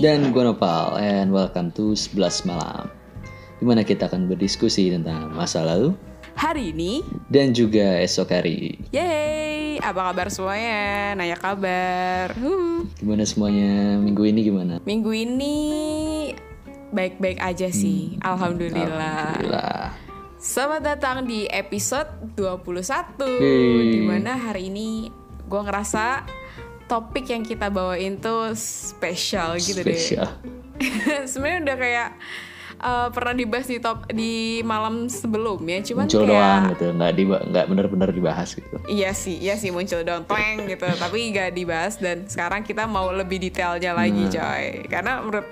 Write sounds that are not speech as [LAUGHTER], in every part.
Dan gue Nopal, and welcome to 11 Malam Di mana kita akan berdiskusi tentang masa lalu Hari ini, Dan juga esok hari yeay, apa kabar semuanya? Nanya kabar. Huh. Gimana semuanya minggu ini gimana? Minggu ini baik-baik aja sih, alhamdulillah. Alhamdulillah Selamat datang di episode 21 Yeay. Di mana hari ini gue ngerasa topik yang kita bawain tuh spesial gitu Spesial deh [LAUGHS] Sebenarnya udah kayak eh, pernah dibahas di top di malam sebelumnya Cuman Muncul kayak doang gitu, nggak, diba- nggak benar-benar dibahas gitu Iya sih, iya sih muncul dong tweng gitu, tapi gak dibahas dan sekarang kita mau lebih detailnya lagi Hmm. coy. Karena menurut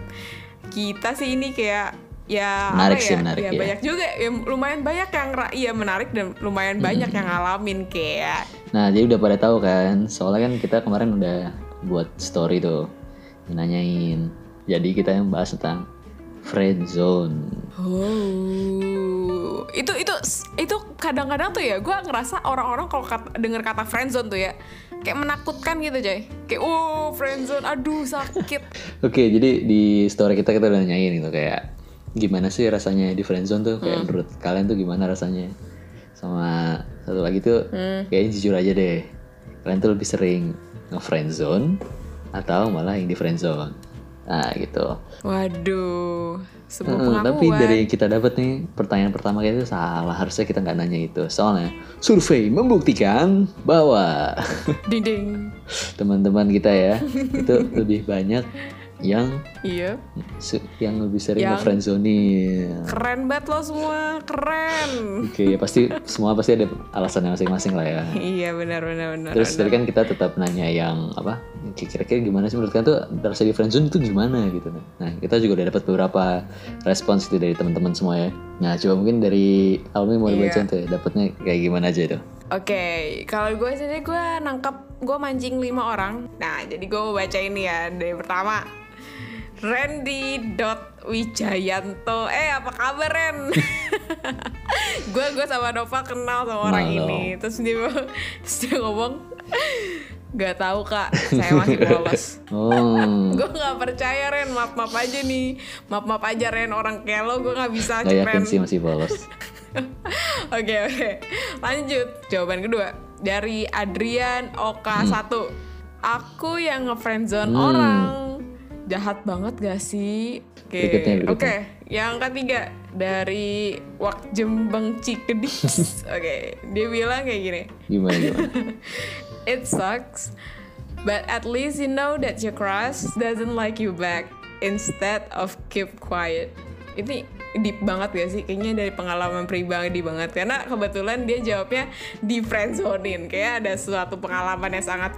kita sih ini kayak ya Menarik sih, ya? menarik ya, ya. banyak juga ya lumayan banyak yang iya menarik dan lumayan Hmm. banyak yang ngalamin kayak Nah jadi udah pada tahu kan, soalnya kan kita kemarin udah buat story tuh Nanyain Jadi kita yang bahas tentang friend zone oh itu itu itu kadang-kadang tuh ya gue ngerasa orang-orang kalau kata, denger kata friendzone tuh ya kayak menakutkan gitu coy kayak oh friendzone aduh sakit [LAUGHS] Oke, jadi di story kita kita udah nanyain gitu kayak gimana sih rasanya di friendzone tuh Hmm. kayak menurut kalian tuh gimana rasanya? Sama satu lagi tuh Hmm. kayaknya jujur aja deh. Kalian tuh lebih sering nge-friendzone atau malah yang di friendzone. Nah, gitu. Waduh, sebuah Hmm, pengakuan. tapi dari yang kita dapat nih pertanyaan pertama kita itu salah. Harusnya kita nggak nanya itu. Soalnya survei membuktikan bahwa ding ding. [LAUGHS] teman-teman kita ya [LAUGHS] itu lebih banyak yang Iya, Se- yang lebih sering Yang- nge-friendzonin. keren banget lo semua, keren. Oke, pasti semua pasti ada alasannya masing-masing lah ya. iya benar benar benar. Terus tadi kan kita tetap nanya yang apa? Kira-kira gimana sih menurut kalian tuh rasa di friendzone itu gimana gitu Nah, kita juga udah dapat beberapa respons gitu dari teman-teman semua ya. Nah, coba mungkin dari Almi mau Iya. dibaca tuh ya, dapatnya kayak gimana aja itu. Oke, kalau gue sendiri gue nangkep gue mancing lima orang. Nah, jadi gue mau baca ini ya dari pertama. Randy Wijayanto. Eh apa kabar Ren? [LAUGHS] Gue gue sama Nova kenal sama orang Halo. ini. Terus dia terus dia ngomong Gak tahu kak, saya masih polos. [LAUGHS] Oh, gue nggak percaya Ren. Maaf maaf aja nih. Maaf maaf aja Ren. Orang kayak lo gue nggak bisa nggak yakin Ren. sih masih polos. [LAUGHS] oke oke. Lanjut. Jawaban kedua dari Adrian Oka Hmm. 1 aku yang ngefriendzone Hmm. orang jahat banget gak sih oke berikutnya. oke yang ketiga dari Wak Jembeng Cikedis [LAUGHS] oke dia bilang kayak gini Gimana [LAUGHS] gimana? It sucks, but at least you know that your crush doesn't like you back instead of keep quiet. Ini deep banget gak sih? Kayaknya dari pengalaman pribadi banget karena kebetulan dia jawabnya di friendzonein. Kayak ada suatu pengalaman yang sangat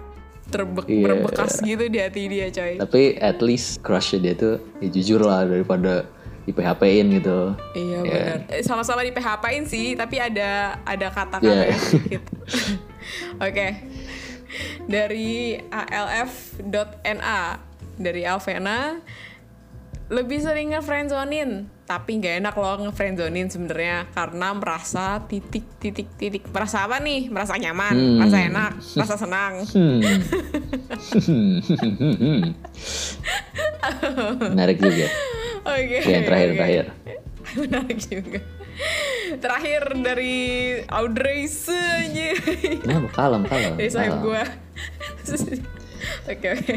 terbe- Iya. berbekas gitu di hati dia, coy. Tapi at least crushnya dia tuh ya jujur lah daripada di PHP-in gitu. Iya Iya. benar. Eh, Sama-sama di PHP-in sih, tapi ada ada kata-kata yang [LAUGHS] sedikit. [LAUGHS] Oke. Dari ALF.NA dari Alvena lebih sering ngefriendzonin tapi nggak enak loh ngefriendzonin sebenarnya karena merasa titik titik titik merasa apa nih merasa nyaman Hmm. merasa enak merasa senang Hmm. [LAUGHS] Menarik juga. oke Oke, yang terakhir terakhir. menarik juga terakhir dari Audrey aja Nah, kalem kalem. dari sahib gue Oke oke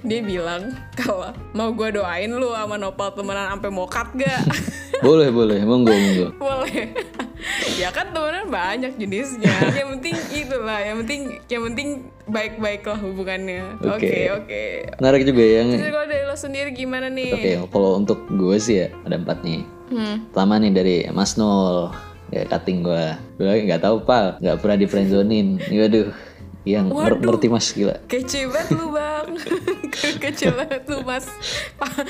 Dia bilang Kalau mau gue doain lu sama Nopal temenan sampai mokat gak? [LAUGHS] Boleh boleh, monggo monggo. Boleh [LAUGHS] Ya kan temenan banyak jenisnya Yang penting itulah Yang penting Yang penting baik-baik lah hubungannya Oke Oke. oke Menarik juga ya. Jadi kalau dari lo sendiri gimana nih? Oke, kalau untuk gue sih ya ada empat nih. Hmm. Pertama nih dari Mas Nol, ya cutting gue. Gue nggak tahu pak, nggak pernah di friendzonin. Waduh, yang Waduh. ngerti mas gila. Kece banget lu bang [LAUGHS] Kece banget lu mas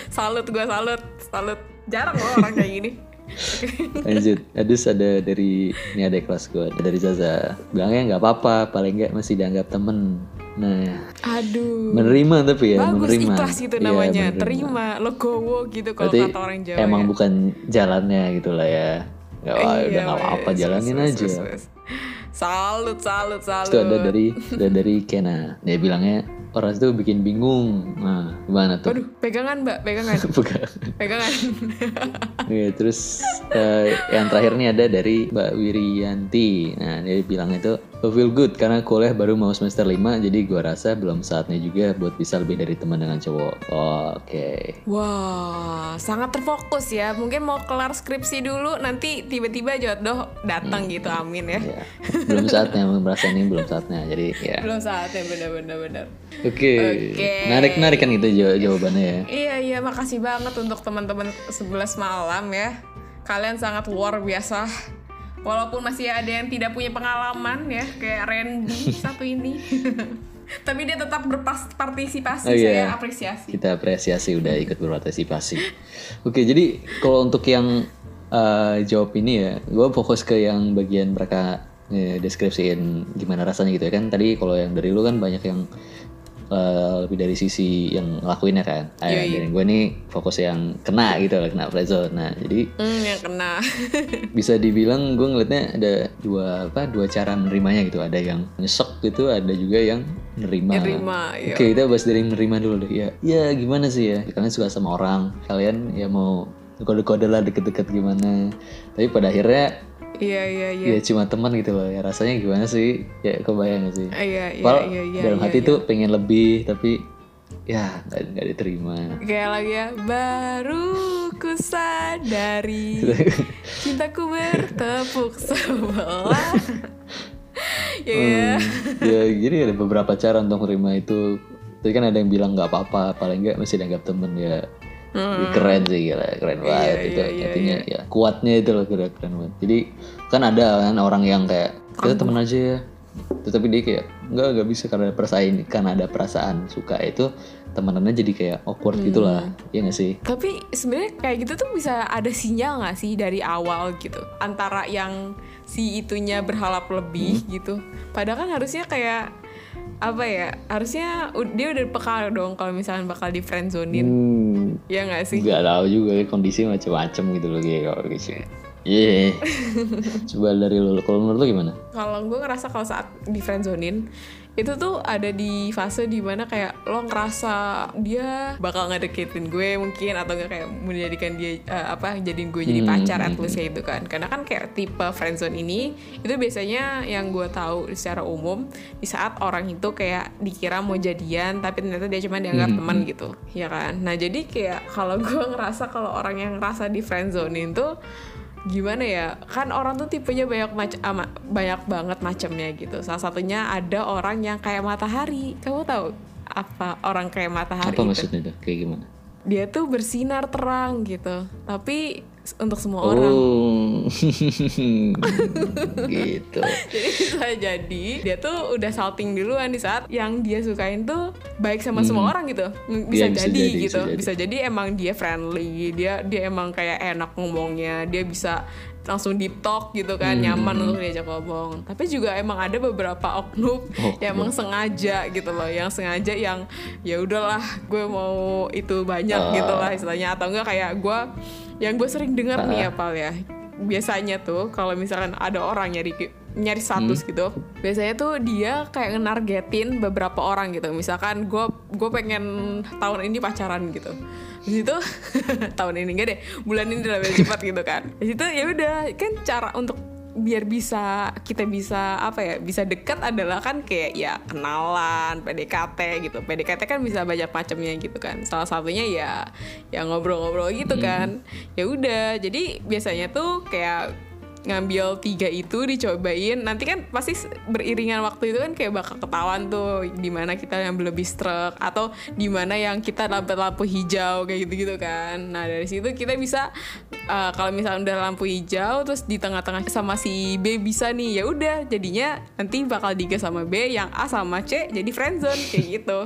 Salut gue salut Salut Jarang loh orang kayak gini [LAUGHS] Lanjut, Adus ada dari ini ada kelas gue, ada dari Zaza. Bilangnya nggak apa-apa, paling nggak masih dianggap temen. Nah, Aduh menerima tapi ya, Bagus menerima. ikhlas gitu Iya, namanya menerima. Terima Legowo gitu kalau Berarti kata orang Jawa emang ya. bukan jalannya gitu lah ya. Ya wah, Iya, udah nggak apa-apa, jalanin aja. wes, wes. Salut salut salut Itu ada dari ada dari Kena. Dia bilangnya orang itu bikin bingung. Nah, gimana tuh? Waduh, pegangan mbak, pegangan, [LAUGHS] Bukan. pegangan. [LAUGHS] Iya, terus eh, yang terakhir nih ada dari Mbak Wirianti. Nah, dia bilang itu "I feel good karena kuliah baru mau semester 5 jadi gua rasa belum saatnya juga buat bisa lebih dari teman dengan cowok. Oh, Oke. Wah, sangat terfokus ya. Mungkin mau kelar skripsi dulu, nanti tiba-tiba jodoh datang gitu, amin ya. Ya, belum saatnya merasa ini belum saatnya. Jadi ya. Belum saatnya bener-bener bener. Oke. Oke. Narik-narik kan gitu jaw- jawabannya ya. Iya iya, makasih banget untuk teman-teman 11 malam ya. Kalian sangat luar biasa. Walaupun masih ada yang tidak punya pengalaman ya, kayak Randy [LAUGHS] satu ini. Tapi dia tetap berpartisipasi, Oh, iya. saya apresiasi. Kita apresiasi udah ikut berpartisipasi. Oke, jadi kalau untuk yang eh, jawab ini ya, gue fokus ke yang bagian mereka eh, deskripsiin gimana rasanya gitu ya kan. Tadi kalau yang dari lu kan banyak yang eh, lebih dari sisi yang ngelakuinnya kan. Eh, Iya, iya. dari gue nih fokus yang kena gitu loh, kena friendzone. Nah, jadi Hmm, yang kena. [LAUGHS] bisa dibilang gue ngeliatnya ada dua apa dua cara menerimanya gitu ada yang nyesek gitu ada juga yang nerima Nerima, iya. oke kita bahas dari nerima dulu deh ya ya gimana sih ya kalian suka sama orang kalian ya mau kode-kode lah deket-deket gimana tapi pada akhirnya Iya iya iya. ya cuma teman gitu loh. Ya rasanya gimana sih? Ya kebayang sih? Iya iya iya iya. dalam iya, hati iya. tuh pengen lebih tapi ya nggak diterima. Kayak lagi ya Baru ku sadari [LAUGHS] Cintaku bertepuk sebelah. [LAUGHS] Ya ya. Hmm, ya jadi ada beberapa cara untuk menerima itu. Tadi kan ada yang bilang nggak apa-apa paling nggak masih dianggap temen ya Hmm. keren sih gila keren banget itu iya, iya, artinya ya kuatnya itu loh keren keren banget jadi kan ada kan orang yang kayak kita temen aja ya tetapi dia kayak nggak nggak bisa karena ada perasaan karena ada perasaan suka itu temenannya jadi kayak awkward Hmm. gitulah ya nggak sih Tapi sebenarnya kayak gitu tuh bisa ada sinyal nggak sih dari awal gitu antara yang si itunya berharap lebih Hmm. gitu. Padahal kan harusnya kayak apa ya? Harusnya dia udah peka dong kalau misalnya bakal di friendzonin. hmm, Ya nggak sih? nggak tahu juga kondisi macam-macam gitu loh kayak kalau gitu Iya. [LAUGHS] Coba dari lu, kalau menurut lu gimana? Kalau gue ngerasa kalau saat di friendzonin itu tuh ada di fase di mana kayak lo ngerasa dia bakal ngedeketin gue mungkin atau nggak kayak menjadikan dia eh, apa jadiin gue jadi Hmm, pacar at hmm, least kayak gitu kan. Karena kan kayak tipe friendzone ini itu biasanya yang gue tahu secara umum di saat orang itu kayak dikira mau jadian tapi ternyata dia cuma dianggap Hmm, teman gitu. Ya kan? Nah jadi kayak kalau gue ngerasa kalau orang yang ngerasa di friendzone itu gimana ya kan orang tuh tipenya banyak mac ama- banyak banget macamnya gitu salah satunya ada orang yang kayak matahari kamu tahu apa orang kayak matahari Apa itu maksudnya tuh? Kayak gimana? dia tuh bersinar terang gitu tapi untuk semua orang Oh, [LAUGHS] gitu. jadi bisa jadi dia tuh udah salting duluan di saat yang dia sukain tuh baik sama semua orang gitu bisa, Iya, bisa jadi, jadi, gitu bisa jadi. bisa jadi emang dia friendly dia dia emang kayak enak ngomongnya dia bisa langsung deep talk gitu kan Hmm, nyaman untuk diajak ngomong tapi juga emang ada beberapa oknum [LAUGHS] Oknum. yang emang sengaja gitu loh yang sengaja yang ya udahlah gue mau itu banyak Ah. gitu lah istilahnya atau enggak kayak gue yang gue sering dengar nih ya pal ya. Biasanya tuh kalau misalkan ada orang nyari nyari status Hmm. gitu biasanya tuh dia kayak nargetin beberapa orang gitu. Misalkan gue gue pengen tahun ini pacaran gitu. Di situ [LAUGHS] tahun ini enggak deh bulan ini udah lebih cepat gitu kan. Di situ ya udah kan cara untuk biar bisa kita bisa apa ya bisa dekat adalah kan kayak ya kenalan PDKT gitu. PDKT kan bisa banyak macamnya gitu kan. Salah satunya ya ya ngobrol-ngobrol gitu kan. Ya udah jadi biasanya tuh kayak ngambil tiga itu dicobain. Nanti kan pasti beriringan waktu itu kan kayak bakal ketahuan tuh di mana kita yang lebih struck atau di mana yang kita dapat lampu hijau kayak gitu gitu kan. Nah dari situ kita bisa uh, kalau misalnya udah lampu hijau terus di tengah-tengah sama si B bisa nih ya udah jadinya nanti bakal digas sama B yang A sama C jadi friendzone kayak gitu.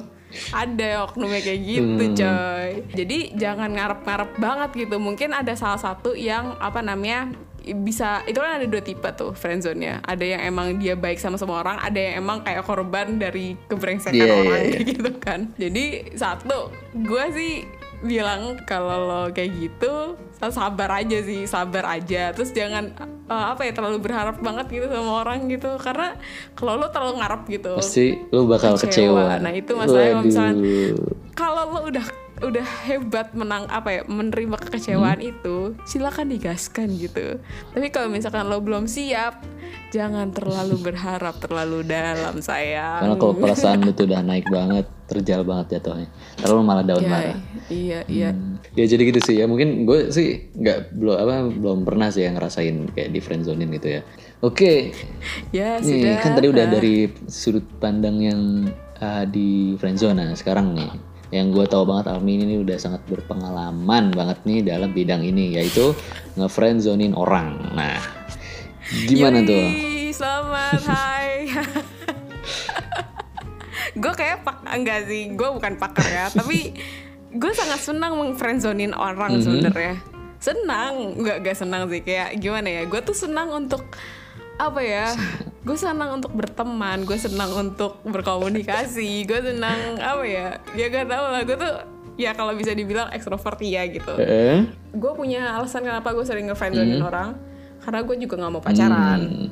Ada oknumnya kayak gitu Hmm. coy. Jadi jangan ngarep-ngarep banget gitu. Mungkin ada salah satu yang apa namanya bisa itu kan ada dua tipe tuh friendzone nya ada yang emang dia baik sama semua orang ada yang emang kayak korban dari kebrengsekan Iya, iya, orang iya. kayak [LAUGHS] gitu kan. Jadi satu gue sih bilang kalau lo kayak gitu sabar aja sih sabar aja. Terus jangan uh, apa ya terlalu berharap banget gitu sama orang gitu. Karena kalau lo terlalu ngarep gitu pasti lo bakal kecewa, nah itu masalahnya kalau misalnya kalau lo udah udah hebat menang apa ya menerima kekecewaan Hmm. itu silakan digaskan gitu. Tapi kalau misalkan lo belum siap jangan terlalu [LAUGHS] berharap terlalu dalam sayang. Karena kalau perasaan tuh udah naik banget terjal banget jatuhnya. Terlalu malah daun ya, marah. iya iya. Hmm. ya jadi gitu sih. Ya mungkin gue sih nggak belum apa belum pernah sih yang ngerasain kayak di friendzonin gitu ya. Oke. [LAUGHS] Ya nih sudah. kan tadi udah dari sudut pandang yang uh, di friendzone nah sekarang nih yang gue tahu banget Almi ini udah sangat berpengalaman banget nih dalam bidang ini yaitu ngefriendzonin orang. Nah gimana tuh? Yoi, selamat hai. [LAUGHS] Gue kayak pak enggak sih gue bukan pakar ya tapi gue sangat senang mengfriendzonin orang Mhm. sebenarnya. Senang nggak nggak senang sih kayak gimana ya gue tuh senang untuk apa ya [LAUGHS] gue senang untuk berteman gue senang untuk berkomunikasi gue senang apa ya ya gak tau lah gue tuh ya kalau bisa dibilang ekstrovert ya gitu. Eh? gue punya alasan kenapa gue sering ngefriendzonin orang karena gue juga nggak mau pacaran. Hmm.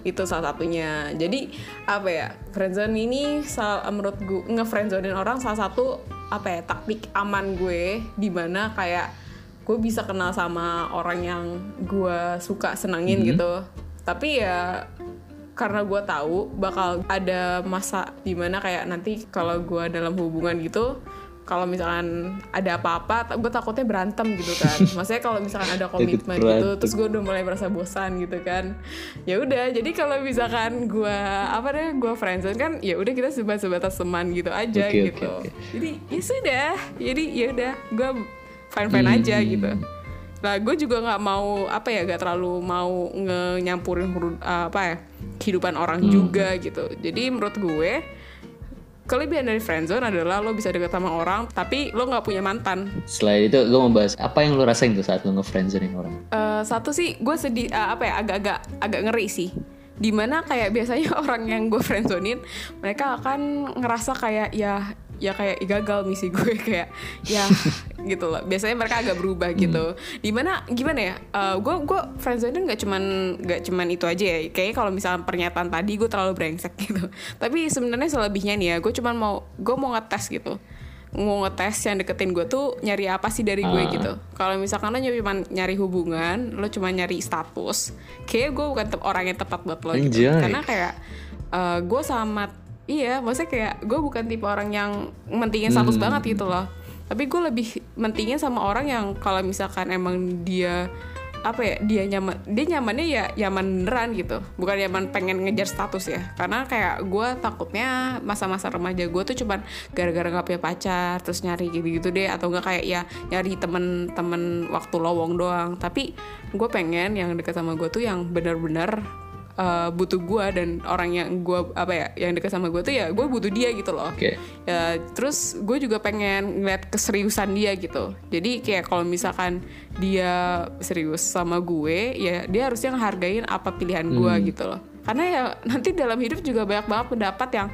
itu salah satunya. Jadi apa ya friendzone ini sal- menurut gue ngefriendzonin orang salah satu apa ya taktik aman gue di mana kayak gue bisa kenal sama orang yang gue suka senengin gitu. Tapi ya karena gue tahu bakal ada masa di mana kayak nanti kalau gue dalam hubungan gitu kalau misalkan ada apa-apa gue takutnya berantem gitu kan. [LAUGHS] Maksudnya kalau misalkan ada komitmen gitu terus gue udah mulai merasa bosan gitu kan. Ya udah jadi kalau misalkan gue apa deh gue friendzone kan ya udah kita sebat sebatas teman gitu aja oke, gitu. oke. jadi ya sudah. Jadi ya udah gue fine fine aja Hmm. gitu lah gue juga nggak mau apa ya gak terlalu mau nge- nyampurin apa ya kehidupan orang Hmm. juga gitu jadi menurut gue kelebihan dari friendzone adalah lo bisa deket sama orang tapi lo nggak punya mantan Selain itu gue mau bahas apa yang lu rasain tuh saat lu ngefriendzonin orang. Eh, satu sih gue sedih eh, apa ya agak-agak agak ngeri sih di mana kayak biasanya [LAUGHS] orang yang gue friendzonin mereka akan ngerasa kayak ya ya kayak "Ih, gagal misi [LAUGHS] gue kayak ya gitu loh. Biasanya mereka agak berubah gitu. Di mana gimana ya gue gue friendzonin nggak cuman nggak cuman itu aja ya. Kayaknya kalau misalnya pernyataan tadi gue terlalu brengsek [LAUGHS] gitu. Tapi sebenarnya selebihnya nih ya gue cuman mau gue mau ngetes gitu. Mau ngetes yang deketin gue tuh nyari apa sih dari gue Ah. gitu. Kalau misalkan lo cuma nyari hubungan lo cuma nyari status kayak gue bukan orang yang tepat buat lo gitu. Karena kayak eh, gue sama iya maksudnya kayak gue bukan tipe orang yang mentingin status Hmm. banget gitu loh. Tapi gue lebih mentingin sama orang yang kalau misalkan emang dia apa ya dia nyaman dia nyamannya ya nyaman beneran gitu. Bukan nyaman pengen ngejar status ya. Karena kayak gue takutnya masa-masa remaja gue tuh cuman gara-gara nggak punya pacar terus nyari gitu-gitu deh. Atau enggak kayak ya nyari temen-temen waktu lowong doang. Tapi gue pengen yang deket sama gue tuh yang bener-bener uh, butuh gue dan orang yang gue apa ya yang deket sama gue tuh ya gue butuh dia gitu loh. Oke. ya terus gue juga pengen ngeliat keseriusan dia gitu. Jadi kayak kalau misalkan dia serius sama gue ya dia harusnya ngehargain apa pilihan gue gitu loh. Karena ya nanti dalam hidup juga banyak banget pendapat yang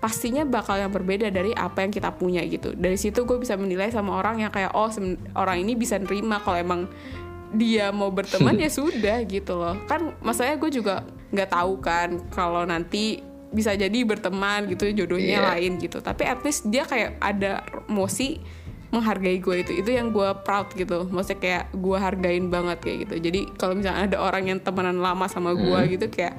pastinya bakal yang berbeda dari apa yang kita punya gitu. Dari situ gue bisa menilai sama orang yang kayak oh orang ini bisa nerima kalau emang dia mau [LAUGHS] berteman ya sudah gitu loh. Kan masalahnya gue juga nggak tahu kan kalau nanti bisa jadi berteman gitu jodohnya Iya. lain gitu. Tapi at least dia kayak ada emosi menghargai gue itu itu yang gue proud gitu. Maksudnya kayak gue hargain banget kayak gitu. Jadi kalau misalnya ada orang yang temenan lama sama gue Hmm. gitu kayak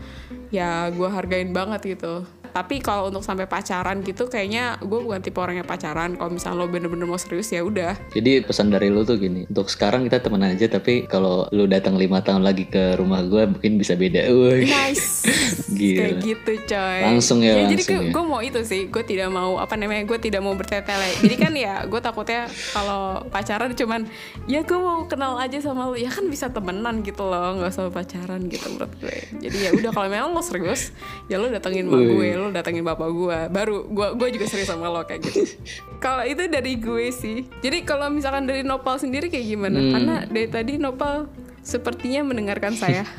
ya gue hargain banget gitu tapi kalau untuk sampai pacaran gitu kayaknya gue bukan tipe orang yang pacaran kalau misalnya lo bener-bener mau serius ya udah Jadi pesan dari lu tuh gini, untuk sekarang kita temenan aja tapi kalau lu datang lima tahun lagi ke rumah gue mungkin bisa beda. Wih. nice [LAUGHS] Gila. kayak gitu coy Langsung ya, jadi langsung ya. gue mau itu sih gue tidak mau apa namanya gue tidak mau bertele-tele jadi kan ya gue takutnya kalau pacaran cuman ya gue mau kenal aja sama lu ya kan bisa temenan gitu loh nggak usah pacaran gitu menurut gue jadi ya udah kalau memang lo serius ya lo datengin mak Wih. gue lo datengin bapak gue baru gue gue juga serius sama lo kayak gitu. [LAUGHS] Kalau itu dari gue sih. Jadi kalau misalkan dari Nopal sendiri kayak gimana? Hmm. karena dari tadi Nopal sepertinya mendengarkan saya. [LAUGHS]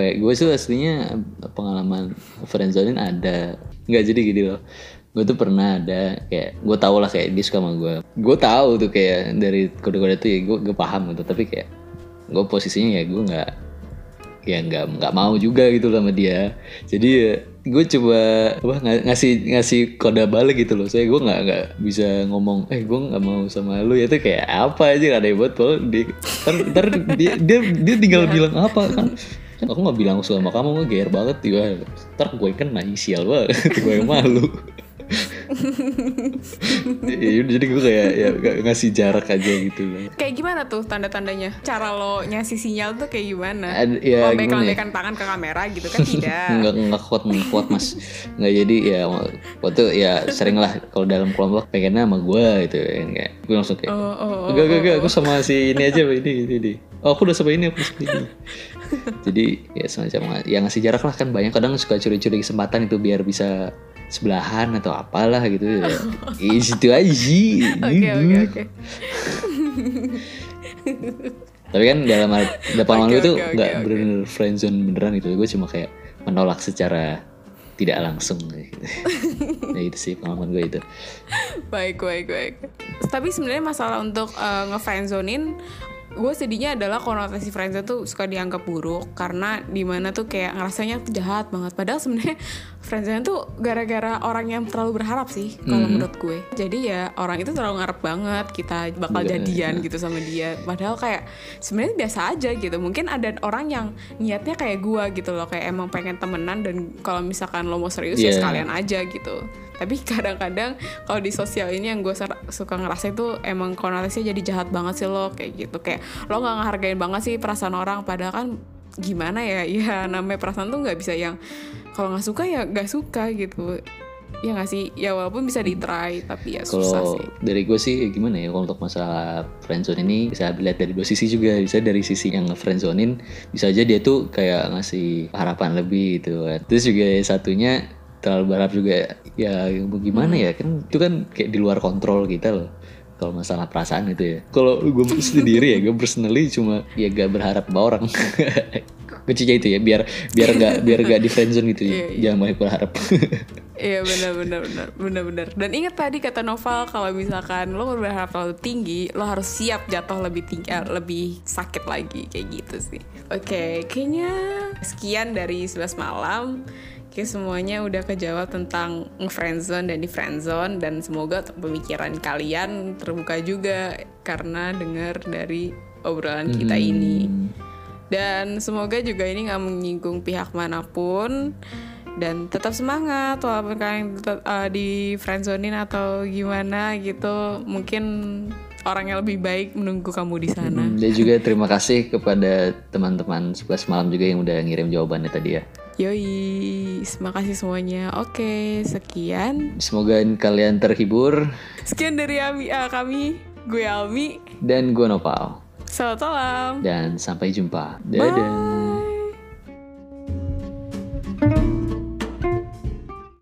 Ya, gue sih aslinya pengalaman friendzonin ada. Nggak jadi gini loh. gue tuh pernah ada kayak gue tau lah kayak dia suka sama gue. Gue tahu tuh kayak dari kode-kode tuh ya gue gue paham gitu. Tapi kayak gue posisinya ya gue nggak ya nggak nggak mau juga gitu sama dia. Jadi ya gue coba apa ng- ngasih ngasih kode balik gitu loh. Saya gue nggak nggak bisa ngomong eh gue nggak mau sama lu. Ya itu kayak apa aja ada buat. Kalau dia ntar, ntar dia, dia dia tinggal bilang apa kan? Kan aku nggak bilang suka sama kamu gue gear banget juga ntar gue kan nah sial banget gue yang malu jadi gue kayak ya ng- ngasih jarak aja gitu loh Kayak gimana tuh tanda-tandanya? Cara lo ngasih sinyal tuh kayak gimana? Ad- ya, Lambaikan gimana ya? tangan ke kamera gitu kan [LAUGHS] tidak. nggak nggak kuat nggak kuat mas nggak jadi ya waktu ya sering lah kalau dalam kelompok pengennya sama gue gitu ya kayak gue langsung kayak Oh, oh, oh, enggak enggak enggak aku sama si ini aja ini ini, ini. Oh aku udah sama ini aku sama ini [LAUGHS] jadi ya semacam ya ngasih jarak lah kan banyak kadang suka curi-curi kesempatan itu biar bisa sebelahan atau apalah gitu ya Ih, [LAUGHS] situ aja sih Oke gitu. oke oke. [LAUGHS] tapi kan dalam depan Oke, itu oke, nggak oke. bener friendzone beneran gitu gue cuma kayak menolak secara tidak langsung gitu. ya itu sih pengalaman gue itu Baik baik baik. Tapi sebenarnya masalah untuk uh, ngefriendzonin gue sedihnya adalah konotasi friendzone tuh suka dianggap buruk karena di mana tuh kayak ngerasanya tuh jahat banget. Padahal sebenarnya friendzone tuh gara-gara orang yang terlalu berharap sih kalau Mhm. menurut gue. Jadi ya orang itu terlalu ngarep banget kita bakal Iya, jadian iya. gitu sama dia. Padahal kayak sebenarnya biasa aja gitu. Mungkin ada orang yang niatnya kayak gue gitu loh kayak emang pengen temenan dan kalau misalkan lo mau serius ya Iya. sekalian aja gitu. Tapi [LAUGHS] kadang-kadang kalau di sosial ini yang gue suka ngerasa itu emang konotasinya jadi jahat banget sih lo kayak gitu. Kayak lo nggak ngehargain banget sih perasaan orang. Padahal kan gimana ya? [LAUGHS] Ya namanya perasaan tuh nggak bisa yang kalau nggak suka ya nggak suka gitu. Ya nggak sih? Ya walaupun bisa di try tapi ya susah kalau sih. dari gue sih gimana ya kalau untuk masalah friendzone ini bisa dilihat dari dua sisi juga. Bisa dari sisi yang friendzonin bisa aja dia tuh kayak ngasih harapan lebih gitu kan. Terus juga satunya terlalu berharap juga ya gimana ya kan itu kan kayak di luar kontrol kita loh kalau masalah perasaan itu ya. Kalau gue [LAUGHS] sendiri ya gue personally cuma ya gak berharap sama orang [LAUGHS] kuncinya itu ya biar biar gak [LAUGHS] biar gak di friendzone gitu Iya, iya. jangan banyak berharap [LAUGHS] Iya benar benar benar benar benar. Dan ingat tadi kata Noval kalau misalkan lo berharap terlalu tinggi, lo harus siap jatuh lebih tinggi, eh, lebih sakit lagi kayak gitu sih. Oke, kayaknya sekian dari 11 malam. Oke semuanya udah kejawab tentang friendzone dan di friendzone dan semoga pemikiran kalian terbuka juga karena dengar dari obrolan kita ini. Dan semoga juga ini nggak menyinggung pihak mana pun dan tetap semangat walaupun kalian tetap uh, di friendzonein atau gimana gitu mungkin orang yang lebih baik menunggu kamu di sana. Hmm, Dan juga terima kasih kepada teman-teman 11 malam juga yang udah ngirim jawabannya tadi ya. Yoi, terima kasih semuanya. Oke, sekian. Semoga kalian terhibur Sekian dari Ami, ah, kami, gue Almi. dan gue Nopal. Selamat malam. Dan sampai jumpa. Dadah.